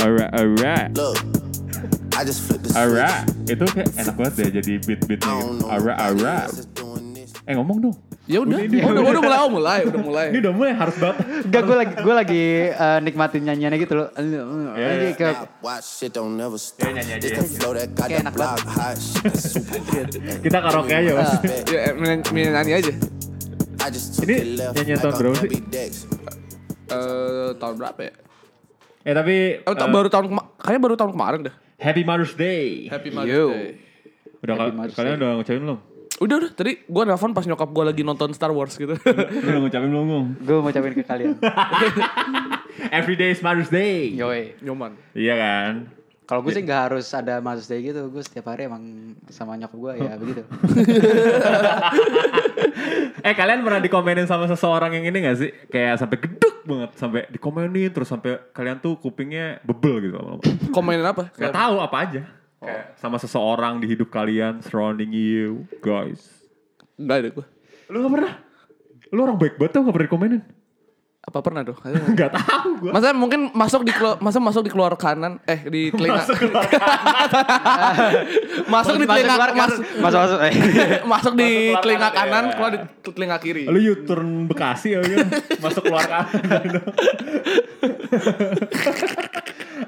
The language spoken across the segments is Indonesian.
Alright, alright, Look, I just flipped the switch. alright. Itu kayak enak banget deh jadi beat-beatnya I gitu. don't know. Alright, nobody alright. Eh ngomong dong. Ya udah, Udah, ini udah, udah, mulai, oh mulai, udah mulai. Ini udah mulai harus banget. Enggak, gue lagi gue lagi eh, nikmatin nyanyiannya gitu loh. Ini ke Stop, watch shit don't never stop. Yeah, yeah, yeah, It's yeah. the flow that got Kayak enak hot. Kita karaoke aja mas. Ya, eh, nyanyi aja. I just took Ini nyanyian like tahun berapa sih? Eh, tahun berapa ya? Eh tapi Oh, eh, baru tahun kayaknya baru tahun kemarin deh. Happy Mother's Day. Happy Yo. Mother's Day. Udah Happy Mother's kalian Day. udah ngucapin belum? Udah udah tadi gue nelfon pas nyokap gue lagi nonton Star Wars gitu. Lu udah ngucapin belum? Ngomong? gue mau ucapin ke kalian. Every day is Mother's Day. Yoi. Nyoman. Iya kan? Kalau gue sih nggak harus ada Mother's Day gitu. Gue setiap hari emang sama nyokap gue ya begitu. Eh kalian pernah dikomenin sama seseorang yang ini gak sih? Kayak sampai geduk banget, sampai dikomenin terus sampai kalian tuh kupingnya bebel gitu lama-lama. Komenin apa? Gak tahu apa aja. Kayak sama seseorang di hidup kalian, surrounding you, guys. Enggak ada gue. Lu gak pernah? Lu orang baik banget tuh gak pernah dikomenin? Apa pernah tuh? Gak tahu gue. Masa mungkin masuk di kelu- masa masuk di keluar kanan eh di telinga masuk di telinga kan? mas- Masuk masuk. Eh. masuk di keluar telinga kanan, kanan ya. keluar di telinga kiri Lu U-turn Bekasi ya gitu. Masuk keluar kanan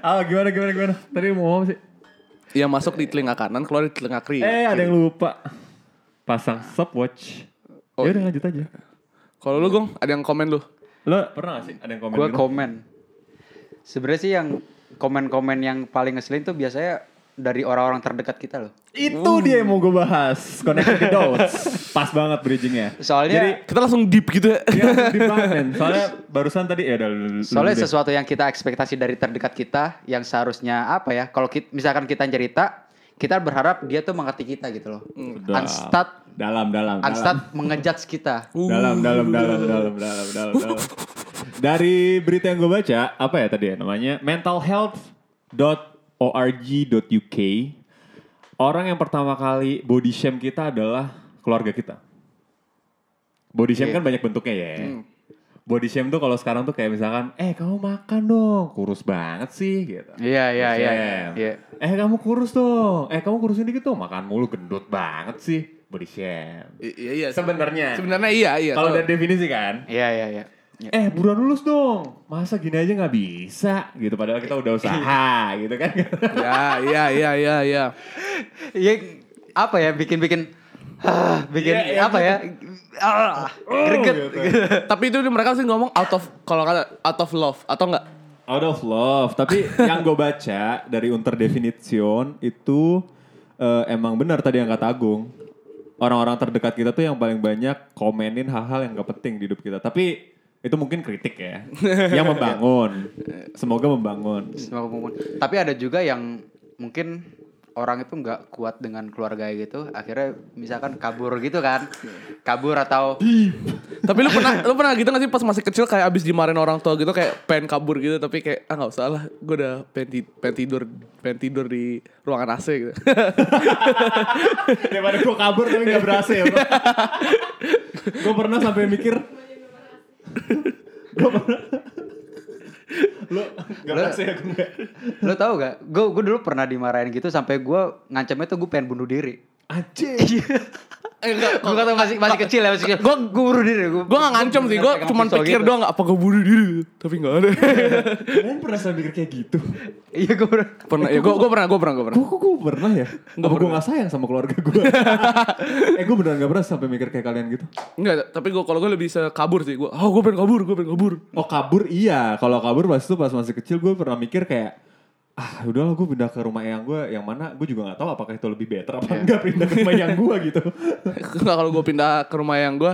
ah gimana gimana gimana? Tadi mau ngomong sih? Iya masuk di telinga kanan keluar di telinga kiri Eh ada yang lupa. Pasang stopwatch. Oh, ya udah lanjut aja. kalau lu gong ada yang komen lu Lo pernah gak sih ada yang komen gue gitu? komen. Sebenarnya sih yang komen-komen yang paling ngeselin tuh biasanya dari orang-orang terdekat kita loh. Itu dia yang mau gue bahas. Connected the dots. Pas banget bridgingnya. Soalnya Jadi kita langsung deep gitu ya Iya, deep banget, men. Soalnya barusan tadi ya udah Soalnya deh. sesuatu yang kita ekspektasi dari terdekat kita yang seharusnya apa ya? Kalau kit- misalkan kita cerita, kita berharap dia tuh mengerti kita gitu loh. Udah. Unstart dalam dalam dalam. unstart mengejudge kita. dalam dalam dalam dalam dalam dalam dalam. Dari berita yang gue baca, apa ya tadi ya namanya? mentalhealth.org.uk. Orang yang pertama kali body shame kita adalah keluarga kita. Body shame Iya. kan banyak bentuknya ya. Body shame tuh kalau sekarang tuh kayak misalkan, eh kamu makan dong, kurus banget sih gitu. Iya iya iya. Iya. Eh kamu kurus dong, eh kamu kurusin dikit tuh, makan mulu gendut banget sih. Body shame. I- iya iya Sebenarnya. sebenarnya iya iya Kalau Kalau- dari definisi kan, Iya iya iya. Iya. eh buruan lulus dong, masa gini aja nggak bisa gitu. Padahal kita udah usaha gitu kan. ya iya iya iya iya Iya apa ya bikin-bikin ah, bikin Iya, iya, apa ya? Ah, greget. gitu. tapi itu mereka sih ngomong out of kalau kata out of love atau enggak Out of love. Tapi yang gue baca dari Unter Definition itu eh, emang benar tadi yang kata Agung. Orang-orang terdekat kita tuh yang paling banyak komenin hal-hal yang gak penting di hidup kita. Tapi itu mungkin kritik ya. yang membangun. Semoga membangun. Semua ngomong. Tapi ada juga yang mungkin orang itu nggak kuat dengan keluarga gitu, akhirnya misalkan kabur gitu kan, kabur atau tapi lu pernah lu pernah gitu gak sih pas masih kecil kayak abis dimarahin orang tua gitu kayak pengen kabur gitu tapi kayak ah nggak usah lah gue udah pengen, ti- pengen tidur pengen tidur di ruangan AC gitu Daripada gue kabur tapi gak berhasil ya Gue pernah sampai mikir Gue pernah Lu gak ya gue lo tau gak? Gue gue dulu pernah dimarahin gitu sampai gue ngancamnya tuh gue pengen bunuh diri. Anjing eh, enggak gue kata masih masih kecil ya masih kecil. Gue gue bunuh diri. Gue gue gak ngancem sih gue cuman pikir doang apa gue bunuh diri tapi gak ada Kalian pernah sampai mikir kayak gitu? Iya gue pernah. pernah ya gue gue pernah gue pernah gue pernah Gue gue pernah ya? Apa gue gak sayang sama keluarga gue? eh gue beneran gak pernah sampai mikir kayak kalian gitu Enggak, tapi gue kalau gue lebih bisa kabur sih. Gue, oh gue pengen kabur, gue pengen kabur. Oh kabur iya Kalau kabur pas itu pas masih kecil gue pernah mikir kayak ah udahlah gue pindah ke rumah yang gue yang mana gue juga nggak tahu apakah itu lebih better apa enggak pindah ke rumah yang gue gitu. Enggak kalau gue pindah ke rumah yang gue,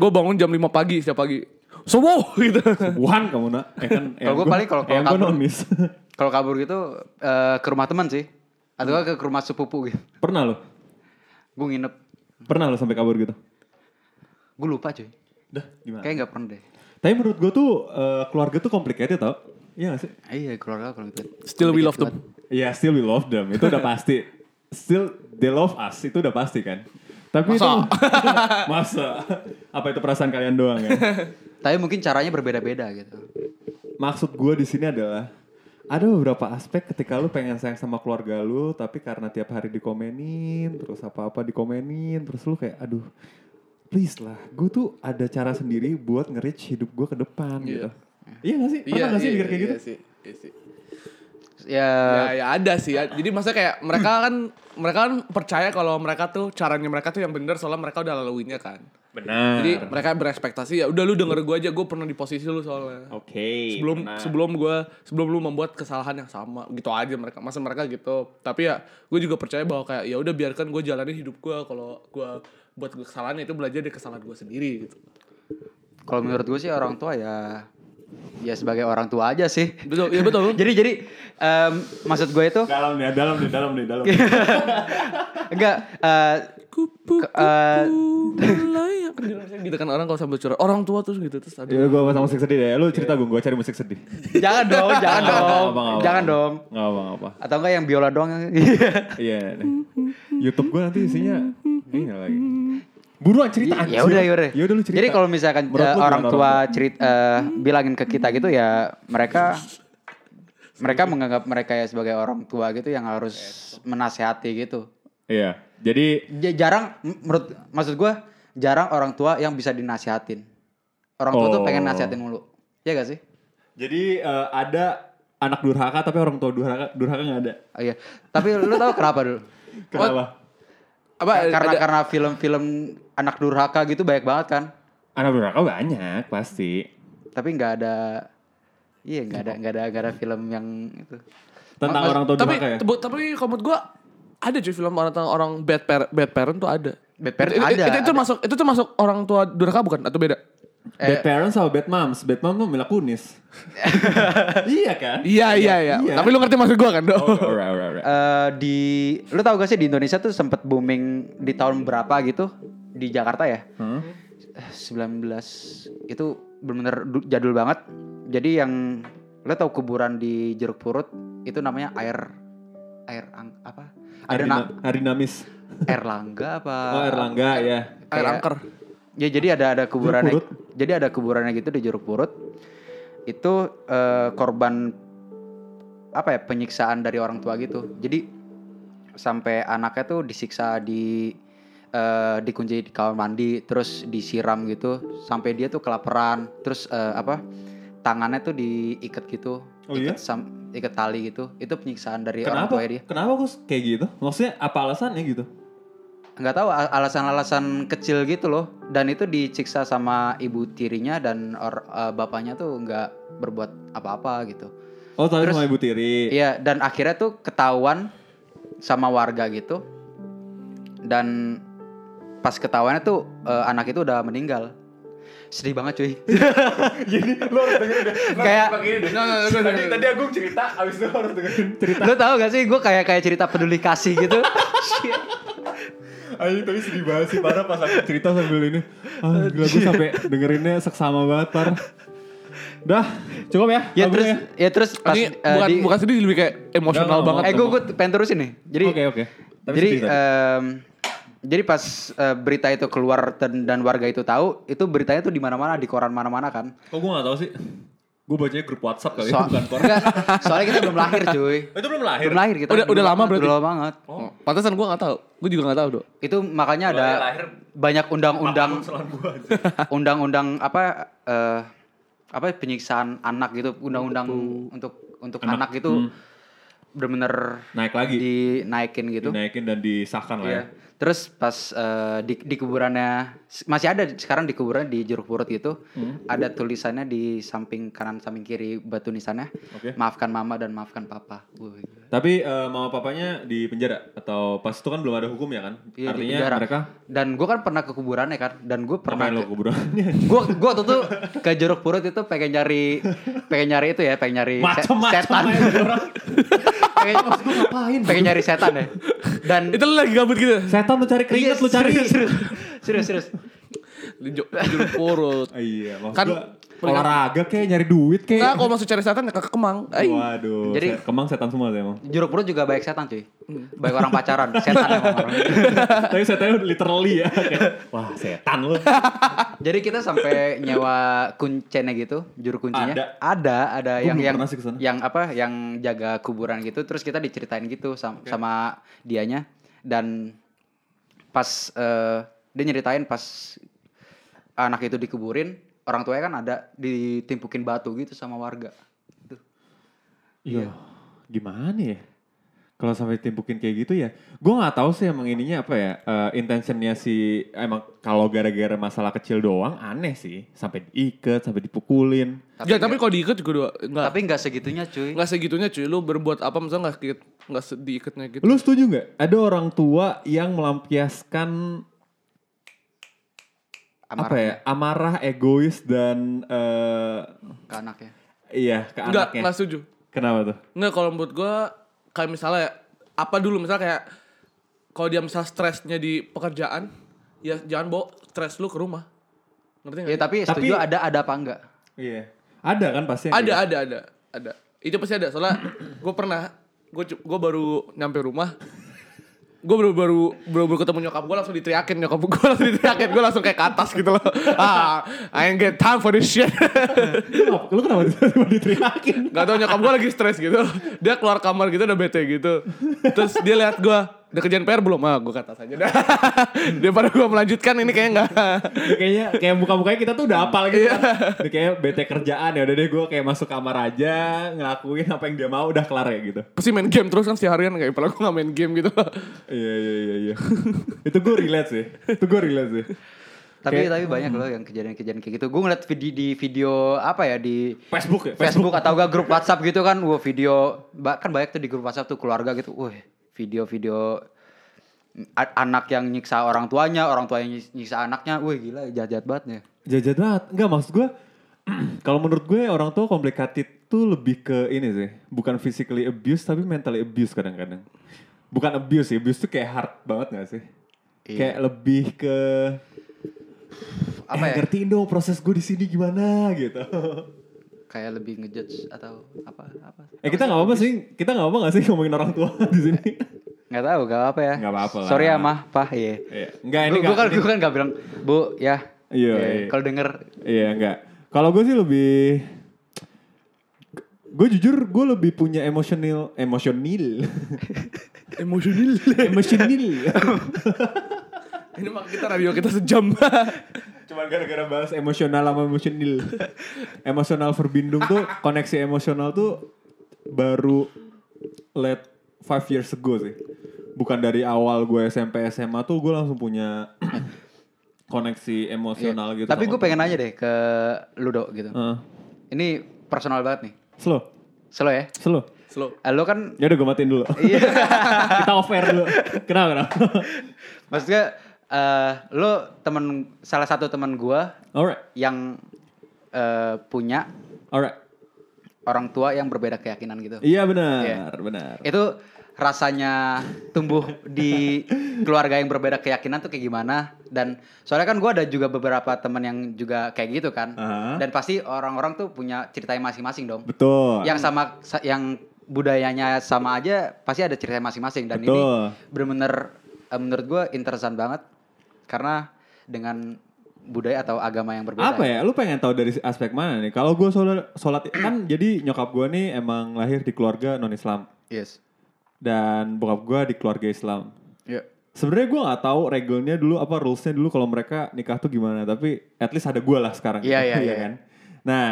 gue bangun jam 5 pagi setiap pagi. Sobo gitu. Wuhan kamu nak. Eh kan Kalau gue paling kalau kalau kabur, kalau kabur gitu eh, ke rumah teman sih, atau nggak ke rumah sepupu gitu. pernah lo? Gue nginep, pernah lo sampai kabur gitu? Gue lupa cuy. dah gimana? Kayak nggak pernah deh. tapi menurut gue tuh eh, keluarga tuh complicated tau iya gak sih Ah, iya keluarga kalau gitu. Still we love them. Iya still we love them itu udah pasti still they love us itu udah pasti kan. Tapi Masa? itu masa apa itu perasaan kalian doang ya? Tapi mungkin caranya berbeda-beda gitu. Maksud gue di sini adalah ada beberapa aspek ketika lu pengen sayang sama keluarga lu, tapi karena tiap hari dikomenin, terus apa-apa dikomenin, terus lu kayak aduh please lah, gue tuh ada cara sendiri buat nge-reach hidup gue ke depan gitu. Iya gak sih? Pernah gak sih mikir kayak gitu? Iya sih. Iya sih. Ya, Ya, ya ada sih. ya. Jadi maksudnya kayak mereka kan mereka kan percaya kalau mereka tuh caranya mereka tuh yang benar soalnya mereka udah laluinnya kan. Benar. Jadi mereka berekspektasi ya udah lu denger gue aja gue pernah di posisi lu soalnya. Oke. sebelum pernah. sebelum gue sebelum lu membuat kesalahan yang sama gitu aja mereka masa mereka gitu tapi ya gue juga percaya bahwa kayak ya udah biarkan gue jalanin hidup gue kalau gue buat kesalahan itu belajar dari kesalahan gue sendiri gitu kalau menurut gue sih orang tua ya ya sebagai orang tua aja sih. betul ya betul jadi jadi em, maksud gue itu dalam nih, dalam nih, dalam nih, dalam. enggak eh, kupu Ke- eh, layak gitu kan orang kalau sambil curhat orang tua terus gitu terus ada Ya gue sama musik sedih deh. Lu cerita gue, gue cari musik sedih. jangan dong, jangan dong, apa, nggak apa. jangan dong. Nggak apa, nggak apa. Atau enggak yang biola doang? Iya. YouTube gue nanti isinya ini lagi. Buruan cerita ya udah ya udah. Ya udah lu cerita. Jadi kalau misalkan lu orang tua cerita eh, bilangin ke kita gitu ya mereka mereka menganggap mereka ya sebagai orang tua gitu yang harus menasehati gitu. Iya. Jadi Ja- jarang menurut maksud gua jarang orang tua yang bisa dinasihatin. Orang tua tuh Oh. pengen nasihatin mulu. Ya gak sih? jadi eh, ada anak durhaka tapi orang tua durhaka durhaka nggak ada. Oh, iya. Tapi lu tahu kenapa dulu? Kenapa? Apa karena ada- karena film-film anak durhaka gitu banyak banget kan. Anak durhaka banyak pasti. Tapi nggak ada Iya nggak ada nggak ada nggak ada film yang itu. Tentang Mas- orang tua tapi durhaka ya. tapi kalau menurut gue ada cuy film orang tentang orang bad parent bad parent tuh ada Bad parent itu, ada, itu, itu ada. masuk itu tuh masuk orang tua durhaka bukan atau beda Bad parents sama bad moms. Bad mom tuh Mila Kunis. iya kan? iya iya iya tapi lu ngerti maksud gue kan dong Oh, alright, alright, alright. Eh, di lu tahu gak sih di Indonesia tuh sempet booming di tahun berapa gitu di Jakarta ya? Hmm? Eh, 19 itu benar-benar du- jadul banget. Jadi yang lu tahu kuburan di Jeruk Purut itu namanya air air ang, apa? Ada air langga apa? Oh, Erlangga ya. air Kayak- angker Ya jadi ada ada kuburannya. Jadi ada kuburannya gitu di Jeruk Purut. Itu eh, korban apa ya penyiksaan dari orang tua gitu. Jadi sampai anaknya tuh disiksa di eh, dikunci di kamar mandi, terus disiram gitu, sampai dia tuh kelaparan, terus eh, apa tangannya tuh diikat gitu, Oh iya? ikat sam, ikat tali gitu. Itu penyiksaan dari orang Kenapa? tua dia. Kenapa kok kayak gitu? Maksudnya apa alasannya gitu? Nggak tahu al- alasan-alasan kecil gitu loh. Dan itu disiksa sama ibu tirinya dan or, eh, bapaknya tuh nggak berbuat apa-apa gitu. Oh, tapi Terus- sama ibu tiri. iya dan akhirnya tuh ketahuan sama warga gitu. Dan pas ketahuannya tuh eh, anak itu udah meninggal. Sedih banget cuy. Jadi lo harus dengerin deh. kayak tadi, tadi Agung cerita, abis itu harus dengerin cerita. lu tahu gak sih? Gue kayak kayak cerita peduli kasih gitu Ayo tapi sedih banget sih parah pas aku cerita sambil ini. Ah, gila gue sampai dengerinnya seksama banget parah. Dah, cukup ya. ya terus ya. ya terus pas ini eh, bukan di- bukan sedih lebih kayak emosional Nggak, banget eh gue gue pengen terusin nih jadi Oke, oke. Tapi jadi sedih em, jadi pas eh, berita itu keluar dan, dan warga itu tahu, itu beritanya tuh di mana-mana di koran mana-mana kan. Kok gue gak tau sih? Gue bacanya grup WhatsApp kali So- ya, bukan koran. Soalnya kita belum lahir cuy. Oh, itu belum lahir? Belum lahir kita. Udah- udah lama banget, berarti? Udah lama banget. oh. pantesan gue nggak tahu gue juga nggak tahu dok Itu makanya ada lahir, banyak undang-undang undang-undang apa eh apa penyiksaan anak gitu, undang-undang untuk untuk anak, itu Hmm. bener-bener Naik lagi. dinaikin gitu. Dinaikin dan disahkan lah ya. Terus pas eh, di, di kuburannya masih ada sekarang di kuburan di Jeruk Purut itu Hmm. ada tulisannya di samping kanan samping kiri batu nisannya. Oke. Maafkan mama dan maafkan papa. Tapi eh, mama papanya di penjara atau pas itu kan belum ada hukum ya kan? Iya, di Artinya penjara. mereka Dan gue kan pernah ke kuburannya kan dan gue pernah ngapain lo kuburannya? gue gue waktu tuh ke Jeruk Purut itu pengen nyari pengen nyari itu ya pengen nyari se- Macem-macem setan pengen, pengen nyari setan ya dan itu lu lagi gabut gitu Setan lu cari keringet lu cari. serius serius serius, serius. jeruk purut iya, maksud kan gua olahraga kayak nyari duit kayak. Nah, kalau masuk cari setan ya ke Kemang. Ay. Waduh. Jadi- Jadi kemang setan semua tuh emang. Jeruk purut juga baik setan cuy. Baik orang pacaran, setan emang orang. Tapi setannya literally ya. Kayak, Wah setan lu. Jadi kita sampai nyewa kuncennya gitu, juru kuncinya. Ada. Ada, ada Gua yang yang sih yang apa? Yang jaga kuburan gitu. Terus kita diceritain gitu sama, sama dianya dan pas eh, dia nyeritain pas anak itu dikuburin, orang tuanya kan ada ditimpukin batu gitu sama warga. Iya. Gimana ya? Kalau sampai timpukin kayak gitu ya, gue nggak tahu sih emang ininya apa ya, eh, intentionnya si emang kalau gara-gara masalah kecil doang aneh sih, sampai diikat, sampai dipukulin. ya, tapi kalau diikat juga dua, enggak. Tapi nggak segitunya cuy. Enggak segitunya cuy, lu berbuat apa misalnya enggak se- diikatnya gitu. Lu setuju nggak? Ada orang tua yang melampiaskan apa ya, amarah, egois dan eh, ke anaknya. iya ke Enggak, anaknya. enggak setuju. Kenapa tuh? Enggak kalau menurut gua kayak misalnya ya, apa dulu misalnya kayak kalau dia misal stresnya di pekerjaan, ya jangan bawa stres lu ke rumah. Ngerti Ya enggak? tapi setuju ada ada apa enggak? Iya. Ada kan pasti. ada, kayak ada, ada, ada. Itu pasti ada. Soalnya gue pernah, gue gue baru nyampe rumah, gue baru baru baru, baru ketemu nyokap gue langsung diteriakin nyokap gue langsung diteriakin gue langsung kayak ke atas gitu loh ah I ain't get time for this shit. Lu kenapa tiba-tiba diteriakin? Gak tau nyokap gue lagi stres gitu Dia keluar kamar gitu udah bete gitu Terus dia lihat gue Udah kerjaan PR belum? Ah gue ke atas aja dah Daripada gue melanjutkan ini kayaknya gak kayaknya kayak muka-mukanya kita tuh udah apal gitu kan. Udah kayak bete kerjaan ya udah deh gue kayak masuk kamar aja ngelakuin apa yang dia mau udah kelar ya gitu. Pasti main game terus kan setiap harian Kayak padahal gue gak main game gitu Iya iya iya iya. Itu gue relate sih. Itu gue relate sih. Tapi Kayak- tapi banyak loh yang kejadian-kejadian kayak gitu. Gue ngeliat video di video apa ya di Facebook ya? Facebook atau enggak grup WhatsApp gitu kan, wah video bahkan banyak tuh di grup WhatsApp tuh keluarga gitu, wah video-video anak yang nyiksa orang tuanya, orang tua yang nyis- nyiksa anaknya, wah gila jahat-jahat banget ya. Jajan banget. Enggak maksud gue kalau menurut gue orang tua complicated tuh lebih ke ini sih. Bukan physically abuse tapi mentally abuse kadang-kadang. Bukan abuse sih, abuse tuh kayak hard banget gak sih? Iya. Kayak lebih ke Apa eh, ya? ngertiin dong proses gue di sini gimana gitu. Kayak lebih ngejudge atau apa apa. eh kita nggak apa-apa sih, kita nggak apa nggak sih ngomongin orang tua di sini? Nggak tahu, gak apa ya. Nggak apa-apa lah. Sorry ya mah, Pak, iya. Iya. Enggak ini Gue nggak- kan gue kan gak bilang, "Bu, ya." Iya, Ya, iya. Kalau denger Iya enggak. Kalau gue sih lebih gue jujur gue lebih punya emosional emosional Emosional emosional Ini mah kita radio kita sejam Cuman gara-gara bahas emosional sama emosional. emosional verbindung tuh koneksi emosional tuh baru late five years ago sih. Bukan dari awal gue SMP SMA tuh gue langsung punya koneksi emosional gitu. Iya. Tapi sama- gue pengen nanya deh ke Ludo gitu. Heeh. Ini personal banget nih. slow, Slow ya. slow. Slow Eh, Lo kan Ya udah gue matiin dulu. Iya. Kita off air dulu. Kenapa kenapa? Maksudnya eh lo temen salah satu teman gua Alright, yang eh, punya alright. orang tua yang berbeda keyakinan gitu. Iya benar, Iya. benar. Itu rasanya tumbuh di keluarga yang berbeda keyakinan tuh kayak gimana? Dan soalnya kan gua ada juga beberapa teman yang juga kayak gitu kan. Aha. Dan pasti orang-orang tuh punya ceritanya masing-masing dong. Betul. Yang sama sa- yang budayanya sama aja pasti ada ceritanya masing-masing dan ini Betul. bener-bener eh, menurut gua interesan banget karena dengan budaya atau agama yang berbeda. Apa ya? Lu pengen tahu dari aspek mana nih? Kalau gue sholat, sholat kan jadi nyokap gue nih emang lahir di keluarga non Islam Yes. dan bokap gue di keluarga Islam. Iya. Sebenarnya gue nggak tahu regelnya dulu apa rulesnya dulu kalau mereka nikah tuh gimana. Tapi at least ada gue lah sekarang. Iya, iya, iya. kan. Nah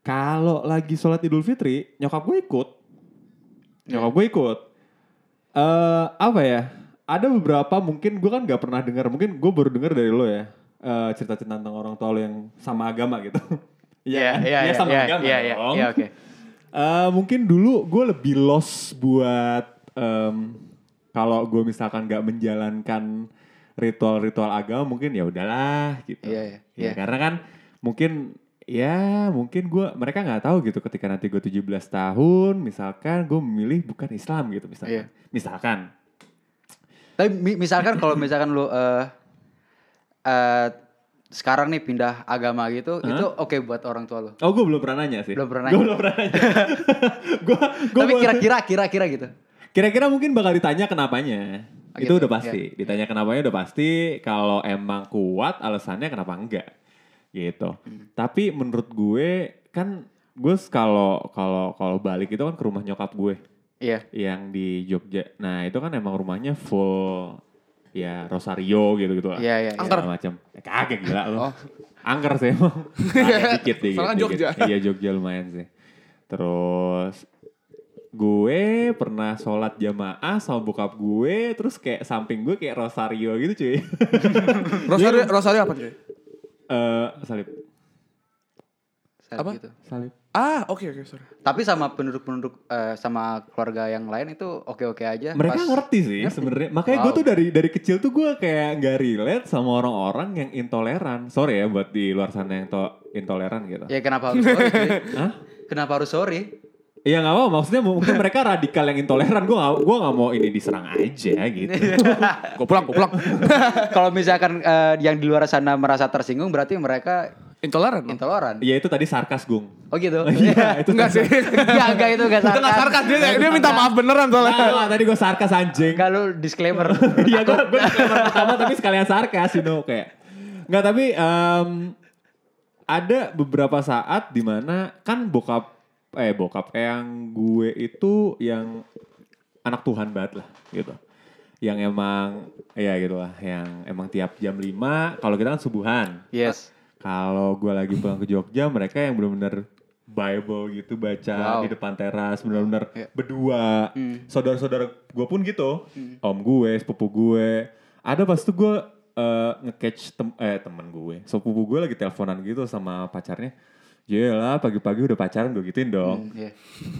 kalau lagi sholat Idul Fitri nyokap gue ikut. Nyokap gue ikut. eh apa ya? Ada beberapa mungkin gue kan nggak pernah dengar. Mungkin gue baru dengar dari lo ya eh, cerita-cerita tentang orang tua lo yang sama agama gitu. Iya, iya, Ya, iya, sama iya, agama iya, iya, dong. iya, oke. Eh, mungkin dulu gue lebih lost buat em, kalau gue misalkan nggak menjalankan ritual-ritual agama mungkin ya udahlah gitu. Iya, iya, Ya, iya. karena kan mungkin ya mungkin gue mereka nggak tahu gitu ketika nanti gue 17 tahun misalkan gue memilih bukan Islam gitu misalkan. Iya. Misalkan. Tapi mi- misalkan kalau misalkan lu eh eh, sekarang nih pindah agama gitu, itu oke buat orang tua lo. Oh gue belum pernah nanya sih. Belum pernah Gue nanya. belum pernah nanya. Gua, gua Tapi kira-kira kira-kira gitu. Kira-kira mungkin bakal ditanya kenapanya. Oh, itu gitu, udah pasti. Ditanya kenapanya udah pasti. Kalau emang kuat alasannya kenapa enggak. Gitu. Hmm. Tapi menurut gue kan gue kalau kalau kalau balik itu kan ke rumah nyokap gue Iya. yang di Jogja. Nah itu kan emang rumahnya full ya Rosario gitu gitu lah. Iya, iya, iya. Angker macam. Eh, kagak gila lo. Angker sih emang. Agak dikit dikit. Soalnya dikit. Jogja. Iya Jogja lumayan sih. Terus gue pernah sholat jamaah sama bokap gue terus kayak samping gue kayak rosario gitu cuy Rosario, Rosario apa cuy? Eh salib Saat Apa? gitu. salib Ah, oke oke sorry. Tapi sama penduduk-penduduk eh, sama keluarga yang lain itu oke-oke aja. mereka Pas- ngerti sih sebenarnya makanya gue Wow. tuh dari dari kecil tuh gue kayak nggak relate sama orang-orang yang intoleran sorry ya buat di luar sana yang to- intoleran gitu Ya kenapa harus sorry? Hah? Kenapa harus sorry? Iya nggak mau, maksudnya mungkin mereka radikal yang intoleran. Gue gak, gua nggak mau ini diserang aja gitu. Gue pulang, gue pulang. Kalau misalkan eh, yang di luar sana merasa tersinggung berarti mereka Intoleran. intoleran. Ya itu tadi sarkas, Gung. Oh gitu. Iya, itu Enggak sih. Enggak, enggak itu enggak Itu nggak sarkas dia, dia minta maaf beneran soalnya. Nah, tadi gue sarkas anjing. Enggak lu disclaimer. Iya gue gue pertama tapi sekalian sarkas you know kayak nggak tapi em, ada beberapa saat di mana kan bokap eh bokap yang gue itu yang anak Tuhan banget lah gitu yang emang ya gitu lah yang emang tiap jam 5 kalau kita kan subuhan yes. Kalau gue lagi pulang ke Jogja mereka yang benar-benar Bible gitu baca Wow. di depan teras benar-benar Iya. berdua. Hmm. saudara-saudara gue pun gitu. Om gue sepupu gue. Ada pas itu gue eh, nge-catch tem eh temen gue. Sepupu gue lagi teleponan gitu sama pacarnya. Yelah pagi-pagi udah pacaran gue gituin dong. Iya.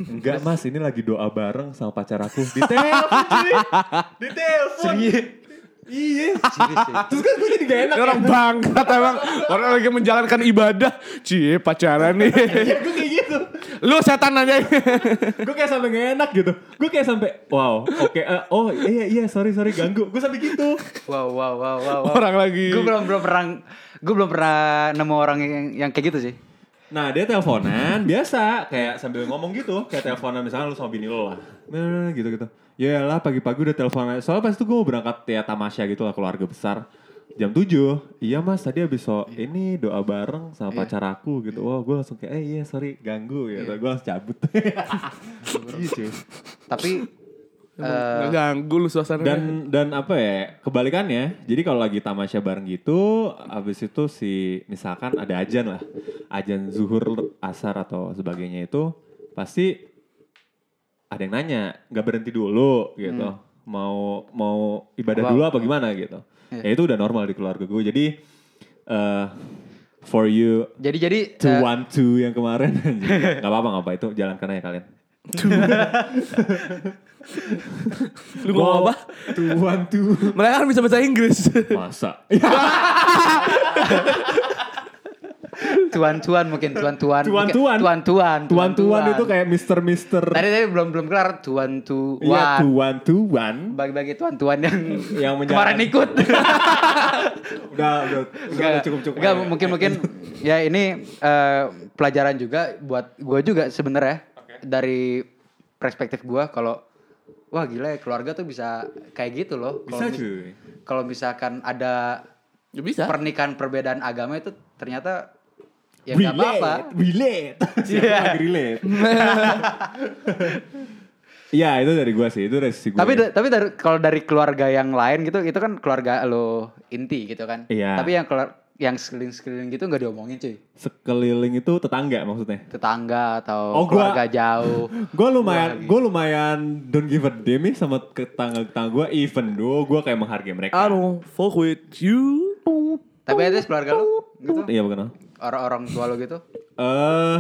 Enggak mas ini lagi doa bareng sama pacar aku. Di telepon cuy! Di telepon Iya ya? Terus kan gue jadi gak enak orang bangkat emang. Orang lagi menjalankan ibadah. Cie pacaran nih. ya gue kayak gitu Lu setan aja. gue kayak sampai gak enak gitu gue kayak sampai wow oke eh, oh iya iya sorry sorry ganggu gue sampai gitu Wow, wow, wow, wow. wow. Orang lagi. Gue belum belum pernah gue belum pernah nemu orang yang, yang kayak gitu sih. nah dia teleponan biasa kayak sambil ngomong gitu kayak teleponan misalnya lu sama bini lo lah Nah, gitu gitu ya lah pagi-pagi udah teleponan soalnya pas itu gue mau berangkat ya tamasya gitu lah keluarga besar. Jam 7 iya mas tadi habis so ini doa bareng sama pacar aku gitu. Oh gue langsung kayak eh iya sorry ganggu gitu. Gue langsung cabut. Gitu Tapi eh, Nggak ganggu lu suasana. dan dan apa ya kebalikannya jadi kalau lagi tamasya bareng gitu habis itu si misalkan ada ajan lah. Ajan zuhur asar atau sebagainya itu pasti ada yang nanya nggak berhenti dulu gitu. Mau mau ibadah Wow. dulu apa gimana? gitu. Iya. ya itu udah normal di keluarga gue. Jadi eh for you jadi jadi to eh, one two yang kemarin nggak apa-apa nggak apa itu jalankan aja kalian. Lu ngomong apa? to one two. Mereka kan bisa bahasa Inggris. masa tuan-tuan mungkin tuan-tuan. Tuan-tuan. Tuan-tuan. Tuan-tuan itu kayak mister-mister. Tadi tadi belum belum kelar tuan-tuan. Iya, tuan-tuan. Bagi-bagi tuan-tuan yang Yang kemarin ikut. Udah, udah, udah, cukup-cukup. enggak, mungkin mungkin ya ini eh, pelajaran juga buat gue juga sebenarnya dari perspektif gue kalau wah gila ya keluarga tuh bisa kayak gitu loh. Bisa Kalau mis- cuy. Kalau misalkan ada Ya bisa. pernikahan perbedaan agama itu ternyata ya nggak apa-apa. Relate. Siapa lagi relate? Iya, itu dari gua sih. Itu dari sisi gua. Tapi da- tapi dari kalau dari keluarga yang lain gitu itu kan keluarga lo inti gitu kan. Iya. Tapi yang keluar yang sekeliling-sekeliling gitu nggak diomongin cuy. sekeliling itu tetangga maksudnya. Tetangga atau Oh, gua- keluarga jauh. Gue lumayan, gue lumayan don't give a damn nih sama tetangga-tetangga gue. Even though gue kayak menghargai mereka. I don't fuck with you. Tapi ada keluarga lo gitu. Iya bukan? Orang-orang tua lo gitu. Eh,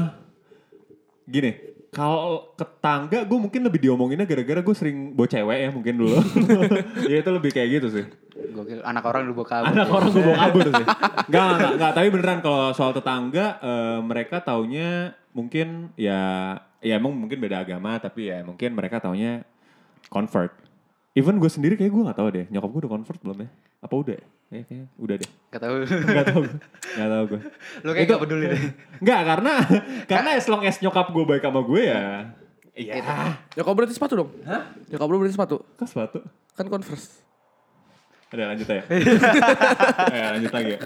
gini, kalau ke tangga gue mungkin lebih diomonginnya gara-gara gue sering bawa cewek ya mungkin dulu. ya itu lebih kayak gitu sih. Gokil, anak orang lu bawa kabur. Anak orang gue bawa kabur sih. Enggak, enggak, enggak, tapi beneran kalau soal tetangga eh, mereka taunya mungkin ya ya emang mungkin beda agama tapi ya mungkin mereka taunya convert. even gue sendiri kayak gue gak tahu deh nyokap gue udah convert belum ya apa udah ya Kayaknya- kayaknya udah deh Gak tahu. Gak tau gue Gak tau gue Lu kayak gak peduli deh. Enggak karena Karena as long as nyokap gue baik sama gue ya Iya Nyokap berarti sepatu dong? Hah? Nyokap lu berarti sepatu? Kok sepatu Kan Converse. Udah lanjut aja Ya lanjut lagi ya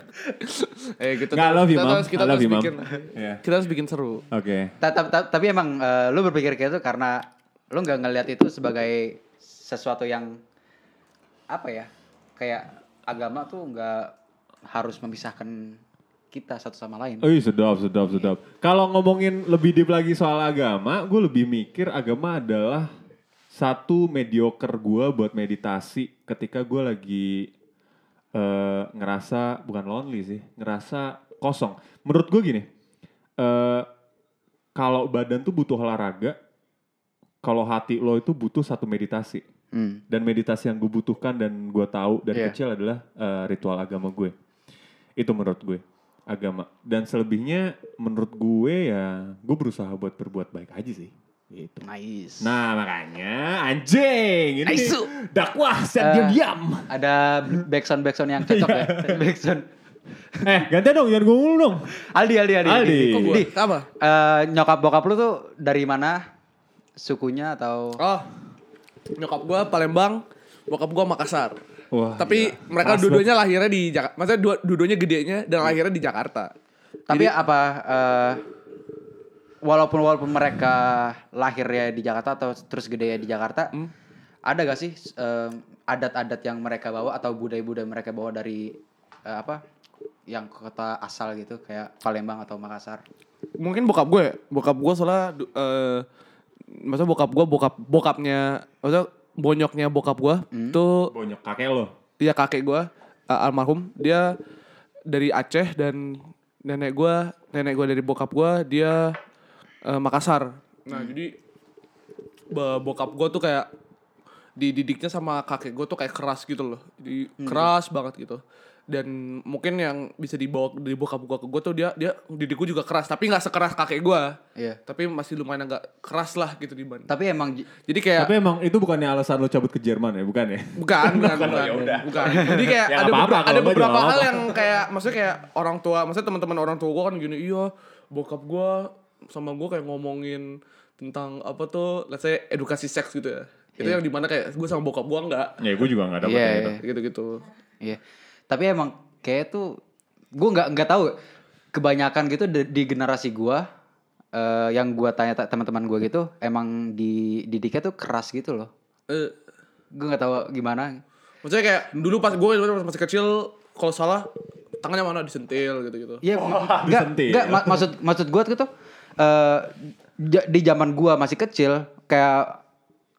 Eh gitu. Nggak, love you, kita Mam. harus- Kita harus bikin. Iya. Kita harus bikin seru. Oke Ta- ta- ta- Tapi emang lu berpikir kayak itu karena lu nggak ngelihat itu sebagai sesuatu yang apa ya? Kayak agama tuh nggak harus memisahkan kita satu sama lain. Oh sedap, sedap, sedap. Kalau ngomongin lebih deep lagi soal agama, gue lebih mikir agama adalah satu mediocre gue buat meditasi ketika gue lagi eh, ngerasa bukan lonely sih, ngerasa kosong. Menurut gue gini, eh, kalau badan tuh butuh olahraga, kalau hati lo itu butuh satu meditasi. Hmm. Dan meditasi yang gue butuhkan dan gue tahu dari Iya. kecil adalah eh, ritual agama gue. Itu menurut gue agama. Dan selebihnya menurut gue ya gue berusaha buat berbuat baik aja sih. Gitu. Nice. Nah makanya anjing ini Nice. dakwah Eh, saya diam-diam. Ada backsound backsound yang cocok ya. backsound. eh gantian dong jangan gue mulu dong. Aldi Aldi Aldi. Aldi. Kok gua? Di, Apa? eh, nyokap bokap lu tuh dari mana? Sukunya atau Oh. Nyokap gua Palembang, bokap gua Makassar. Wah, Tapi gila. mereka dua-duanya lahirnya di Jakarta. Maksudnya dua dua-duanya gedenya dan lahirnya di Jakarta. Tapi apa eh, walaupun walaupun mereka lahirnya di Jakarta atau terus gede di Jakarta, ada gak sih eh, adat-adat yang mereka bawa atau budaya-budaya mereka bawa dari eh, apa yang kota asal gitu kayak Palembang atau Makassar? Mungkin bokap gue, bokap gue soalnya eh maksudnya bokap gue bokap bokapnya maksudnya bonyoknya bokap gue tuh Bonyok kakek lo. dia kakek gue uh, almarhum. Dia dari Aceh dan nenek gue nenek gue dari bokap gue dia uh, Makassar. Nah jadi ba- bokap gue tuh kayak dididiknya sama kakek gue tuh kayak keras gitu loh. Jadi keras banget gitu dan mungkin yang bisa dibawa dari bokap gue ke gue tuh dia dia didik gue juga keras tapi nggak sekeras kakek gue Iya. tapi masih lumayan agak keras lah gitu dibanding Tapi emang jadi kayak Tapi emang itu bukannya alasan lo cabut ke Jerman ya, bukan ya? Bukan, bukan, Kalau bukan. ya udah. bukan. Jadi kayak Ya ada, nggak apa-apa, beberapa, ada beberapa hal yang kayak maksudnya kayak orang tua, maksudnya teman-teman orang tua gue kan gini, iya bokap gue sama gue kayak ngomongin tentang apa tuh, let's say edukasi seks gitu ya. Itu yang di mana kayak gue sama bokap gue enggak. Ya gue juga gak dapet Iya, yang itu. iya. Gitu-gitu. Iya. Tapi emang kayak tuh gue nggak nggak tahu kebanyakan gitu di, di generasi gua eh, yang gua tanya ta- teman-teman gua gitu emang di didiknya tuh keras gitu loh. Eh, Gue nggak tahu gimana. maksudnya kayak dulu pas gue masih kecil, kalau salah tangannya mana disentil gitu-gitu. Iya, ma- enggak, disentil. enggak ma- maksud maksud gua tuh eh ja- di zaman gua masih kecil kayak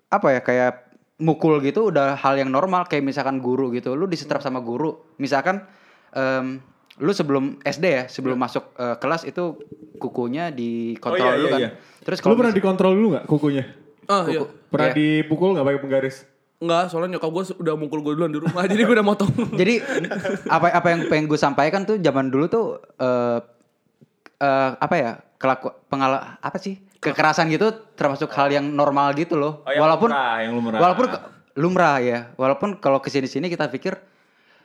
apa ya kayak mukul gitu udah hal yang normal kayak misalkan guru gitu lu disetrap sama guru misalkan em, lu sebelum SD ya sebelum masuk eh, kelas itu kukunya dikontrol Oh, iya, dulu iya, kan iya. terus kalau pernah mis- dikontrol dulu gak kukunya? Ah iya. Pernah Iya. dipukul gak pakai penggaris? Enggak, soalnya nyokap gue udah mukul gue duluan di rumah, jadi gue udah motong. jadi apa apa yang pengen gue sampaikan tuh zaman dulu tuh eh eh, apa ya kelaku pengala apa sih kekerasan gitu termasuk hal yang normal gitu loh Oh, yang walaupun lumrah, yang lumrah. walaupun ke- lumrah ya walaupun kalau ke sini sini kita pikir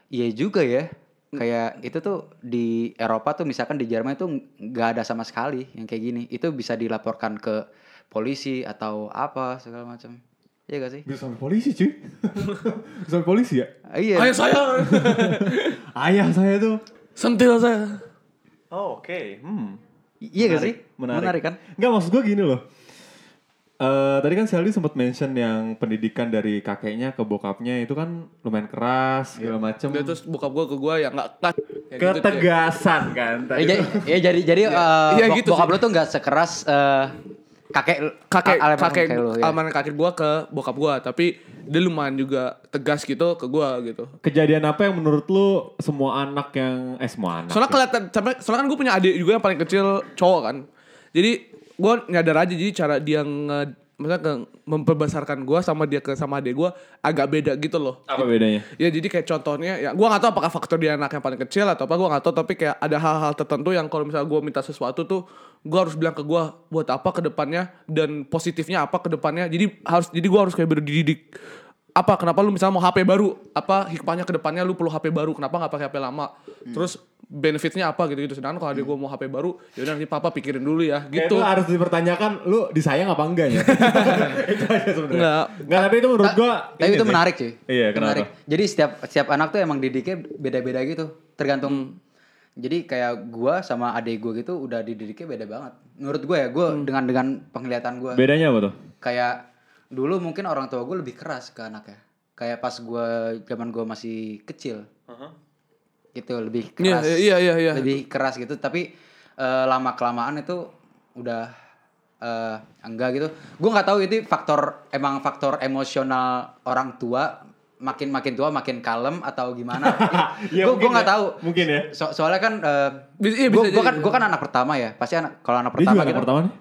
iya juga ya kayak itu tuh di Eropa tuh misalkan di Jerman itu nggak ada sama sekali yang kayak gini itu bisa dilaporkan ke polisi atau apa segala macam Iya gak sih? Bisa sampai polisi cuy. Bisa sampai polisi ya? Iya. Ayah saya, Ayah saya tuh. sentil saya. Oh oke. Hmm. Iya gak sih? Menarik. kan? Enggak maksud gue gini loh. Eh tadi kan Seldi sempat mention yang pendidikan dari kakeknya ke bokapnya itu kan lumayan keras segala macem. Dia terus bokap gue ke gue ya nggak kelas. Ya gitu, Ketegasan kan. Eh, Tadi jadi, ya jadi jadi eh, Iya bok- gitu bokap sih. lu tuh nggak sekeras eh, kakek kakek al- almarhum kakek lu, ya. almarhum kakek gua ke bokap gua tapi dia lumayan juga tegas gitu ke gua gitu kejadian apa yang menurut lu semua anak yang eh semua anak. soalnya ya? kelihatan sampai soalnya kan gue punya adik juga yang paling kecil cowok kan jadi gua nyadar aja jadi cara dia nge maksudnya ke, memperbesarkan gua sama dia ke sama adik gua agak beda gitu loh apa bedanya? Ya jadi kayak contohnya ya gua nggak tahu apakah faktor dia anak yang paling kecil atau apa gua nggak tahu tapi kayak ada hal-hal tertentu yang kalau misalnya gua minta sesuatu tuh gua harus bilang ke gua buat apa ke depannya dan positifnya apa ke depannya. Jadi harus jadi gua harus kayak bener dididik apa kenapa lu misalnya mau HP baru apa hikmahnya ke depannya lu perlu HP baru kenapa nggak pakai HP lama terus benefitnya apa gitu gitu sedangkan kalau adik gue mau HP baru ya udah nanti papa pikirin dulu ya Kayak gitu itu harus dipertanyakan lu disayang apa enggak ya? itu aja sebenarnya. Nggak. Enggak, tapi itu menurut gua Tapi itu sih. menarik cuy. Iya, kenapa? Menarik. Jadi setiap setiap anak tuh emang didiknya beda-beda gitu. Tergantung. Hmm. Jadi kayak gua sama adik gua gitu udah dididiknya beda banget. Menurut gua ya, gua Hmm. dengan dengan penglihatan gua Bedanya apa tuh? kayak dulu mungkin orang tua gue lebih keras ke anaknya. Kayak pas gua zaman gua masih kecil. Gitu lebih Iya, keras. iya, iya, iya. Lebih keras gitu, tapi eh, lama kelamaan itu udah eh, enggak gitu. Gue nggak tahu itu faktor emang faktor emosional orang tua makin makin tua makin kalem atau gimana. Iya, gue gue nggak ya. tahu. Mungkin ya. So- soalnya kan Bisa- iya, gue kan gue kan anak pertama ya. Pasti anak kalau anak pertama anak gitu. pertama nih?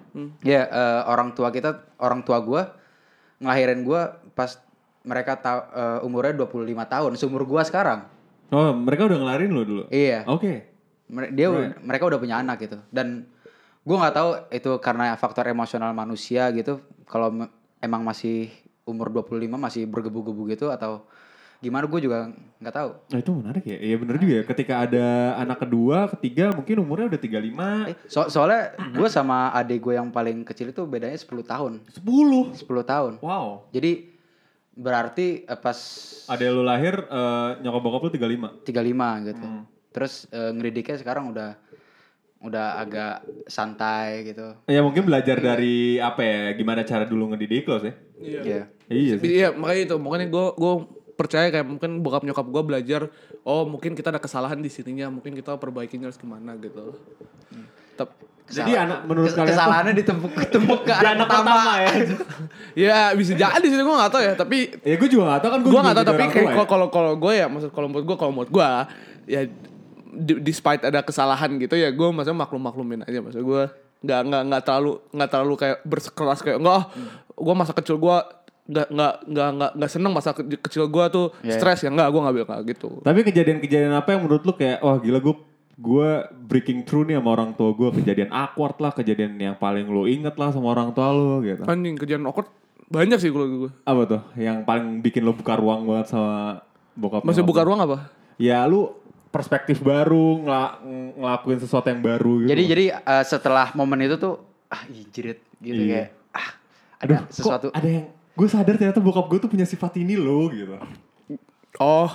Ya eh, orang tua kita orang tua gue ngelahirin gue pas mereka tahu eh, umurnya 25 tahun, seumur gue sekarang. Oh, mereka udah ngelarin lo dulu? Iya. Oke. Mere- dia mereka udah punya anak gitu dan gue nggak tahu itu karena faktor emosional manusia gitu kalau emang masih umur 25 masih bergebu-gebu gitu atau gimana gue juga nggak tahu Nah itu menarik ya. Iya bener juga ya. Ketika ada anak kedua, ketiga mungkin umurnya udah 35. Eh, so- soalnya gue sama adik gue yang paling kecil itu bedanya 10 tahun 10. 10 tahun Wow. jadi berarti eh, pas Ada lu lahir, eh, nyokap bokap lu 35. 35 gitu terus eh, ngedidiknya sekarang udah udah agak santai gitu Ya mungkin belajar dari apa ya, gimana cara dulu ngedidik lo sih. Iya. Iya sih. Iya makanya itu makanya gue gue percaya kayak mungkin bokap nyokap gue belajar oh mungkin kita ada kesalahan di sininya mungkin kita perbaikinya harus gimana gitu. Jadi anak menurut kalian kesalahannya ditempuk ditempuk ke anak pertama, ya. ya bisa jadi sih gue gak tahu ya tapi ya gue juga gak tau kan gue gak tahu tapi kayak kalau kalau kalau gue ya maksud kalau menurut gue kalau menurut gue ya despite ada kesalahan gitu ya gue maksudnya maklum maklumin aja. Maksud gue nggak nggak nggak terlalu nggak terlalu kayak berkeras kayak enggak gue masa kecil gue nggak nggak nggak nggak nggak seneng masa ke- kecil gue tuh Iya. stres ya. Enggak gue nggak bilang gitu. Tapi kejadian-kejadian apa yang menurut lu kayak, wah gila gue gue breaking through nih sama orang tua gue kejadian awkward lah kejadian yang paling lu inget lah sama orang tua lu gitu. Anjing kejadian awkward banyak sih kalau gue apa tuh? Yang paling bikin lu buka ruang banget sama bokap masih buka ruang apa? Ya lu perspektif baru ngela- ngelakuin sesuatu yang baru gitu. Jadi jadi eh, setelah momen itu tuh ah ih, jirit gitu Iya. kayak ah ada aduh sesuatu. kok ada yang gue sadar ternyata bokap gue tuh punya sifat ini loh gitu. Oh.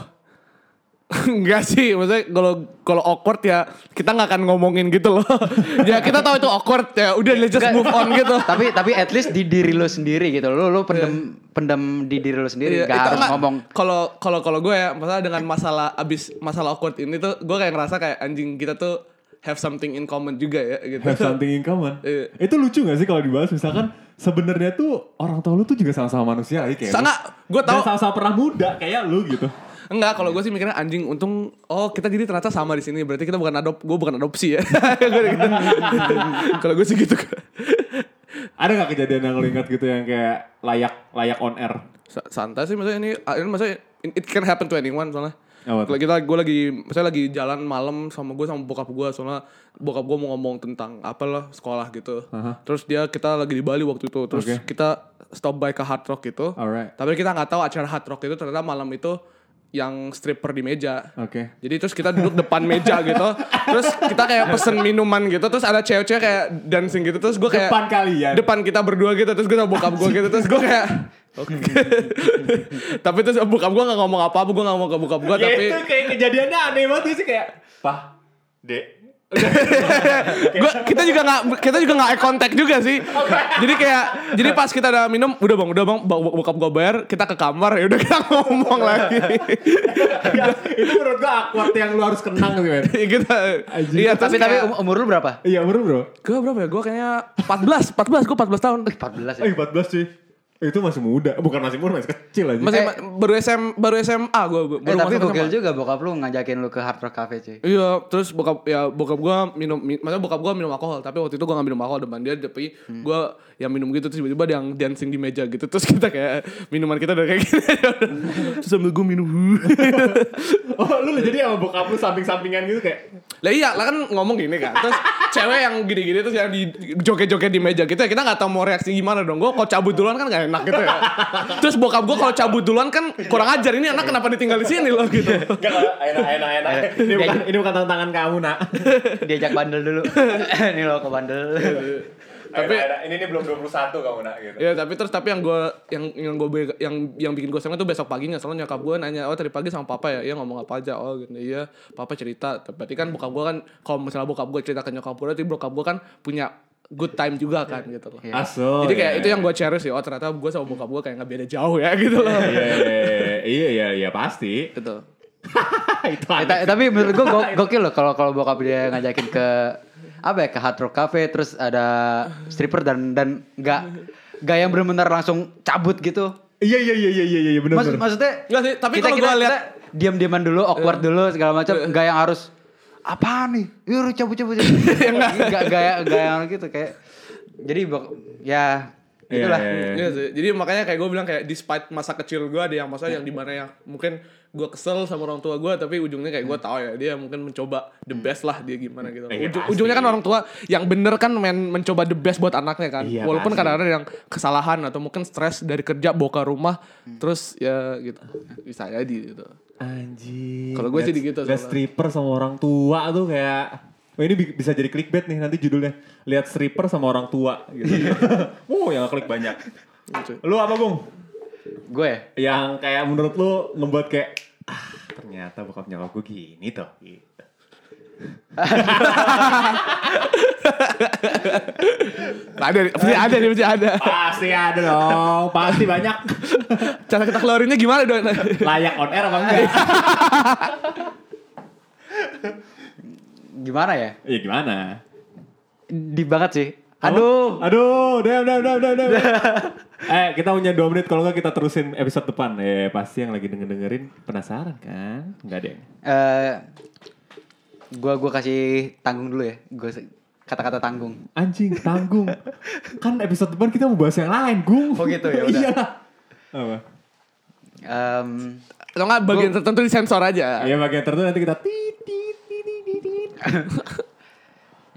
Enggak sih, maksudnya kalau kalau awkward ya kita nggak akan ngomongin gitu loh. ya kita tahu itu awkward ya, udah let's just move on gitu. tapi tapi at least di diri lu sendiri gitu. Lu lu pendem pendem di diri lu sendiri Iya, gak itu harus enggak. ngomong. Kalau kalau kalau gue ya, masalah dengan masalah abis masalah awkward ini tuh, gue kayak ngerasa kayak anjing kita tuh have something in common juga ya gitu. have something in common Iya. itu lucu gak sih kalau dibahas misalkan sebenarnya tuh orang tua lu tuh juga sama-sama manusia kayak lu. Sangat, gue Dan tahu. sama-sama pernah muda kayak lu gitu Enggak, kalau gue sih mikirnya anjing untung oh kita jadi ternyata sama di sini. Berarti kita bukan adop, gue bukan adopsi ya. Gitu. kalau gue sih gitu. ada gak kejadian yang lu ingat gitu yang kayak layak layak on air Sa- santai sih maksudnya ini ini maksudnya it can happen to anyone soalnya tuh? kalau kita gue lagi misalnya lagi jalan malam sama gue sama bokap gue soalnya bokap gue mau ngomong tentang apa lah sekolah gitu terus dia kita lagi di Bali waktu itu terus Oke. kita stop by ke Hard Rock gitu Alright. tapi kita nggak tahu acara Hard Rock itu ternyata malam itu yang stripper di meja. Oke. jadi terus kita duduk depan meja gitu. Terus kita kayak pesen minuman gitu. Terus ada cewek-cewek kayak dancing gitu. Terus gue kayak Depan kalian? depan kita berdua gitu. Terus gue sama bokap gue gitu. Terus gue kayak oke. Tapi terus bokap gue nggak ngomong apa-apa. Gue nggak ngomong ke bokap gue ya tapi itu kayak kejadiannya aneh banget sih kayak pah dek gua, kita juga nggak kita juga nggak eye contact juga sih. Jadi kayak jadi pas kita udah minum udah bang udah bang bo- bokap gue bayar kita ke kamar ya udah kita ngomong lagi. Ya, itu menurut gua awkward yang lu harus kenang gitu men kita Anjing. iya Tapi tapi tapi tapi um- umur lu berapa? iya bener bro gue berapa ya? Gue kayaknya 14 14 gue 14 tahun. 14 ya. eh 14 sih itu masih muda bukan masih muda masih kecil aja masih Eh. baru SM baru SMA gue Eh, baru tapi gokil SMA. juga bokap lu ngajakin lu ke Hard Rock Cafe cuy. Iya, terus bokap ya bokap gua minum, mi, maksudnya bokap gua minum alkohol, tapi waktu itu gua gak minum alkohol depan dia, tapi Hmm. gua yang minum gitu terus tiba-tiba dia yang dancing di meja gitu, terus kita kayak minuman kita udah kayak gini, terus sambil gua minum. oh lu jadi sama bokap lu samping-sampingan gitu kayak lah iya, lah kan ngomong gini kan, terus cewek yang gini-gini terus yang di joget-joget di meja kita, kita nggak tahu mau reaksi gimana dong, gua kok cabut duluan kan gak enak enak gitu ya. Terus bokap gue kalau cabut duluan kan kurang ajar ini anak kenapa ditinggal di sini loh gitu. Enggak, enak, enak, enak. Ini bukan, ini bukan tantangan kamu, nak. Diajak bandel dulu. Ini lo ke bandel. Tapi- ini, ini belum 21 kamu, nak. Gitu. Ya tapi terus tapi yang gue yang yang gue yang yang bikin gue seneng tuh besok paginya soalnya nyokap gue nanya oh tadi pagi sama papa ya iya ngomong apa aja oh gitu iya papa cerita berarti kan bokap gue kan kalau misalnya bokap gue cerita ke nyokap gue berarti bokap gue kan punya good time juga kan gitu loh. Aso. jadi kayak iya. itu yang gue cherish sih. Oh ternyata gue sama bokap gue kayak nggak beda jauh ya gitu loh. Iya, iya, iya, iya, pasti. gitu. Itu Eh, ta- tapi menurut gue go- gokil loh kalau kalau bokap dia ngajakin ke apa ya ke Hard Rock Cafe terus ada stripper dan dan nggak nggak yang benar-benar langsung cabut gitu. Iya, iya, iya, iya, iya, iya, benar, Maksud, maksudnya Nggak sih, tapi kita, kalau gua lihat- kita diam-diaman dulu, awkward dulu segala macam, nggak yang harus apa nih? Yuk cabut-cabut. Enggak enggak gaya gaya gitu kayak jadi ya Iya, itulah. iya, iya. Iya sih. Jadi makanya kayak gue bilang kayak despite masa kecil gue ada yang masa yang di mana yang mungkin gue kesel sama orang tua gue tapi ujungnya kayak gue tahu ya dia mungkin mencoba the best lah dia gimana gitu. Iya, Ujung- pasti. ujungnya kan orang tua yang bener kan men mencoba the best buat anaknya kan. Iya, Walaupun kadang-kadang yang kesalahan atau mungkin stres dari kerja bawa ke rumah terus ya gitu bisa jadi gitu. Anjing. Kalau gue sih Liat- gitu soalnya. stripper sama orang tua tuh kayak Oh ini bi- bisa jadi clickbait nih nanti judulnya Lihat stripper sama orang tua gitu. wow yang klik banyak Gitu. Lu apa Gung? Gue ya? Yang kayak menurut lu ngebuat kayak Ah ternyata bokap nyokap gue gini tuh gitu. Ada, pasti ada nih, pasti ada. Pasti ada dong Pasti banyak Cara kita keluarinnya gimana dong? Layak on air apa enggak? Gimana ya? Iya gimana? Di banget sih. Aduh. Aduh, udah, udah, udah, udah. Eh, kita punya dua menit. Kalau nggak kita terusin episode depan. Eh, pasti yang lagi denger dengerin penasaran kan? Enggak deh. Eh gua gua kasih tanggung dulu ya. Gua kata-kata tanggung. Anjing, tanggung. kan episode depan kita mau bahas yang lain, Gung. Oh gitu, ya udah. Iya. Apa? Em, Atau nggak bagian tertentu disensor aja. Iya, bagian tertentu nanti kita tit, tit, tit, tit, tit, tit.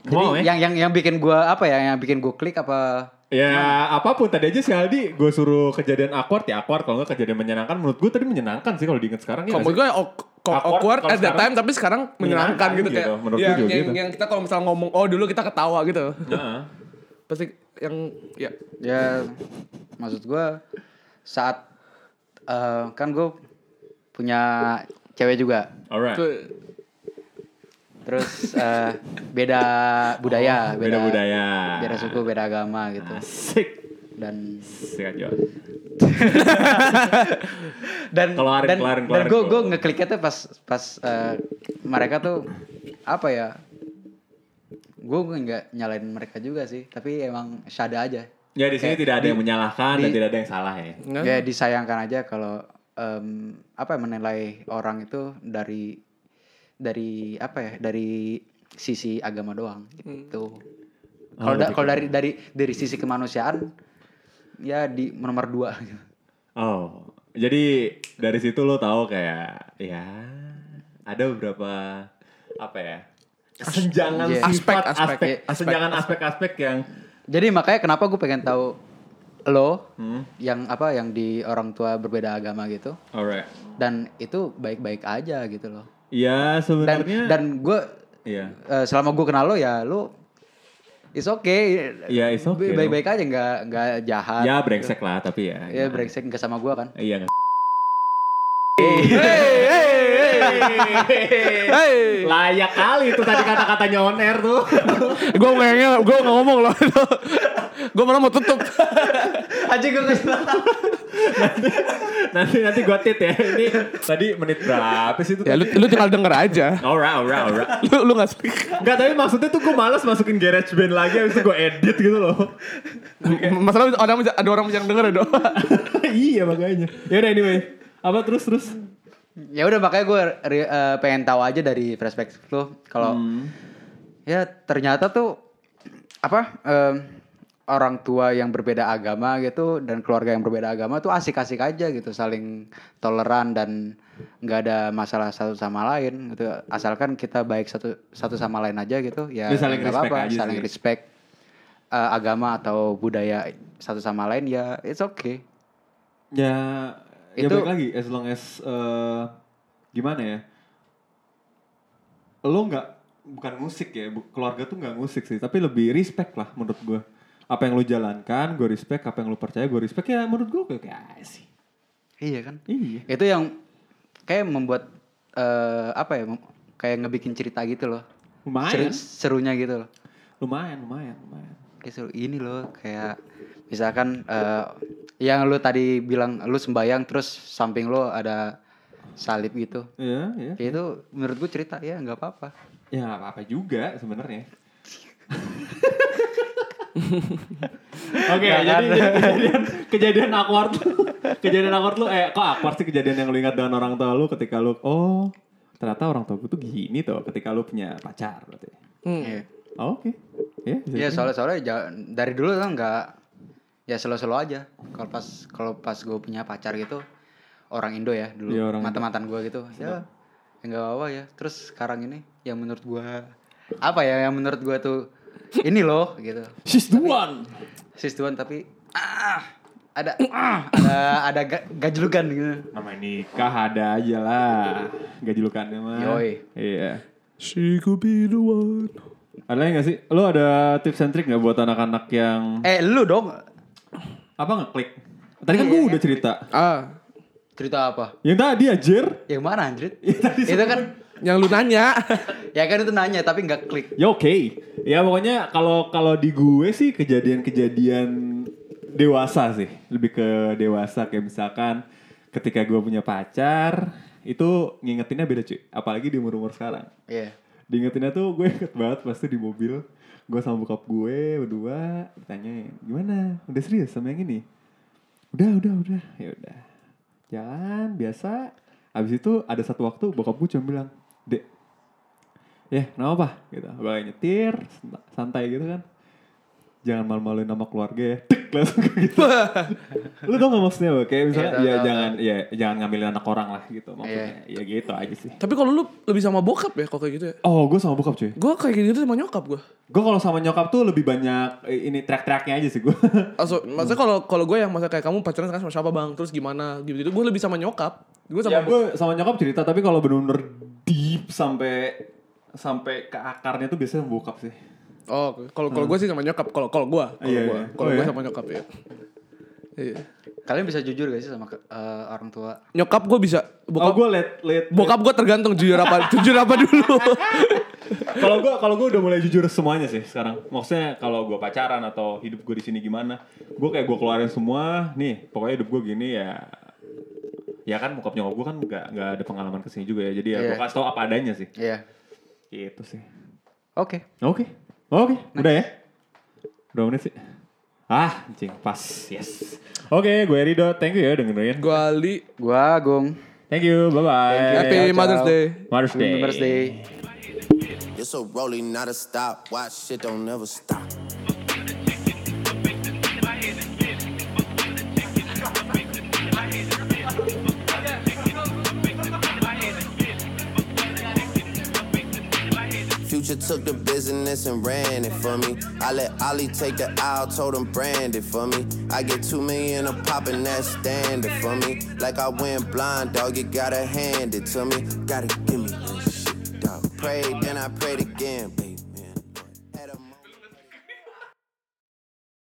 jadi Mau, ya? yang yang yang bikin gua apa ya? Yang bikin gua klik apa? Ya apa pun tadi aja si Aldi gue suruh kejadian awkward ya awkward kalau nggak kejadian menyenangkan menurut gue tadi menyenangkan sih kalau diinget sekarang ya Kalau menurut gue awk- Awkward awkward at that time tapi sekarang menyenangkan menyenangkan gitu, gitu, kayak menurut gue yang, juga yang, gitu. yang kita kalau misalnya ngomong oh dulu kita ketawa gitu Heeh. pasti yang ya Ya maksud gua saat eh, kan gue punya cewek juga. Alright. Terus eh, beda budaya, Oh, beda budaya. beda suku, beda agama gitu. Asik. Dan Asik aja. dan Keluarin, dan, keluarin, dan keluarin, gue gue keluarin. ngekliknya tuh pas pas eh, mereka tuh apa ya gue nggak nyalain mereka juga sih tapi emang syada aja Ya di sini Kayak tidak ada di- yang menyalahkan dan di- tidak ada yang salah ya. Ya disayangkan aja kalau em, apa ya menilai orang itu dari dari apa ya dari sisi agama doang gitu kalau da- lebih kalau dari dari dari sisi kemanusiaan ya di nomor dua gitu. Oh, jadi dari situ lo tahu kayak ya ada beberapa apa ya kesenjangan Iya. sifat Aspek, aspek, aspek, aspek kesenjangan aspek-aspek yang Jadi makanya kenapa gue pengen tahu lo Hmm. yang apa yang di orang tua berbeda agama gitu alright. dan itu baik-baik aja gitu loh. Ya Dan sebenarnya dan gue iya. eh, selama gue kenal lo ya lo is okay. Iya, it's okay. Baik-baik aja nggak nggak jahat. Ya brengsek lah tapi ya. Ya brengsek nggak sama gue kan. Iya nggak. hey Layak kali itu tadi kata-katanya on air tuh. gue ngomongnya gue nggak ngomong loh gue malah mau tutup Aja gue nanti nanti gua tit ya. Ini tadi menit berapa sih itu? ya lu lu tinggal denger aja Alright, alright, alright. lu lu nggak Enggak, tapi maksudnya tuh gue males masukin GarageBand lagi habis itu gue edit gitu loh. masalah ada orang yang denger ya iya makanya. Ya udah anyway. Apa terus terus? ya udah makanya gue pengen tahu aja dari perspektif lo kalau Hmm. ya ternyata tuh apa em, orang tua yang berbeda agama gitu dan keluarga yang berbeda agama tuh asik-asik aja gitu saling toleran dan nggak ada masalah satu sama lain gitu asalkan kita baik satu satu sama lain aja gitu ya Ya, saling nggak respect apa-apa aja saling sih. respect eh, agama atau budaya satu sama lain ya it's okay Ya, ya Itu- balik lagi as long as eh, gimana ya? Lo nggak bukan musik ya, bu- keluarga tuh nggak musik sih, tapi lebih respect lah menurut gue. Apa yang lo jalankan, gue respect. Apa yang lo percaya, gue respect. Ya menurut gue kayak sih. Iya kan? Iya. Itu yang kayak membuat eh, apa ya? Kayak ngebikin cerita gitu loh. Lumayan. Seru- serunya gitu loh. Lumayan, lumayan, lumayan. Kayak seru ini loh kayak misalkan eh, yang lu tadi bilang lu sembayang terus samping lu ada salib gitu. Iya, iya. Ya itu menurut gue cerita ya nggak apa-apa. Ya nggak apa-apa juga sebenarnya. Oke, Nggak jadi, kan? jadi kejadian kejadian awkward lu, kejadian awkward lu eh kok awkward sih kejadian yang lu ingat dengan orang tua lu ketika lu oh ternyata orang tua gue tuh gini tuh ketika lu punya pacar berarti. Iya. Oh, Oke. Ya, bisa Iya jadi. soalnya soalnya dari dulu tuh nggak ya selo-selo aja. Kalau pas kalau pas gue punya pacar gitu orang Indo ya dulu Iya, orang mantan mantan gue gitu ya ya nggak apa-apa ya. Terus sekarang ini yang menurut gue apa ya yang menurut gue tuh ini loh gitu. She's the one. Sis Tuan tapi ah ada ah, ada ada ga, gajlukan gitu. Namanya nikah ada aja lah. Gajilukannya mah. Yoi. Iya. She could be the one. Ada lagi gak sih? Lu ada tips and trick gak buat anak-anak yang Eh lu dong apa ngeklik? Tadi kan gue udah cerita. Ah, cerita apa? Yang tadi anjir. Yang mana tadi itu kan yang lu nanya. ya kan itu nanya tapi nggak klik. Ya oke. Ya pokoknya kalau kalau di gue sih kejadian-kejadian dewasa sih. Lebih ke dewasa kayak misalkan ketika gue punya pacar itu ngingetinnya beda cuy. Apalagi di umur-umur sekarang. Iya. Diingetinnya tuh gue inget banget pasti di mobil. Gue sama bokap gue berdua ditanyain, gimana? Udah serius sama yang ini? Udah, udah, udah. Ya udah. Jalan biasa. Habis itu ada satu waktu bokap gue cuma bilang, Dek, ya kenapa pak? Gitu. Bakal nyetir, sant- santai gitu kan. Jangan malu-maluin nama keluarga ya. Tek, langsung kayak gitu. Lu tau gak maksudnya Bang? Kayak misalnya, tahu, ya tahu, jangan, ya jangan ngambilin anak orang lah gitu. Maksudnya, Iya. ya gitu aja sih. Tapi kalau lu lebih sama bokap ya kalau kayak gitu ya. Oh, gue sama bokap cuy. Gue kayak gitu sama nyokap gue. Gue kalau sama nyokap tuh lebih banyak eh, ini track-tracknya aja sih gue. Also, maksudnya kalau kalau gue yang masa kayak kamu pacaran sekarang sama siapa bang, terus gimana gitu gitu. Gue lebih sama nyokap. Gue ya sama gue sama nyokap cerita tapi kalau bener-bener deep sampai sampai ke akarnya tuh biasanya bokap sih. Oh, kalau kalau gue sih sama nyokap. Kalau kalau gue, kalau Iya, gue, iya. kalau Oh, gue ya? sama nyokap ya. Iya. Kalian bisa jujur gak sih sama eh, orang tua? Nyokap gue bisa. Oh Bokap, gue let let bokap gue tergantung jujur apa, jujur apa dulu. kalau gue kalau gue udah mulai jujur semuanya sih sekarang. Maksudnya kalau gue pacaran atau hidup gue di sini gimana, gue kayak gue keluarin semua. Nih pokoknya hidup gue gini ya. Ya kan bokap nyokap gue kan nggak nggak ada pengalaman ke sini juga ya. Jadi ya gue Iya. kasih tau apa adanya sih. Iya. Gitu sih. Oke. Oke. Oke, udah ya. Berapa menit sih? Ah, anjing, pas. Yes. Oke, gue Rido. Thank you ya dengerin. gue Ali. Gua Agung. Thank you. Bye-bye. Happy ciao, Mother's ciao. Day. Mother's Day. Mother's Day. It's a rolling, not a stop. Watch shit don't never stop. Future took the business and ran it for me. I let Ollie take the aisle, told him brand it for me. I get two million a pop and that's standard for me. Like I went blind, dog, you gotta hand it to me. Gotta give me this shit, dog. Prayed, then I prayed again, baby.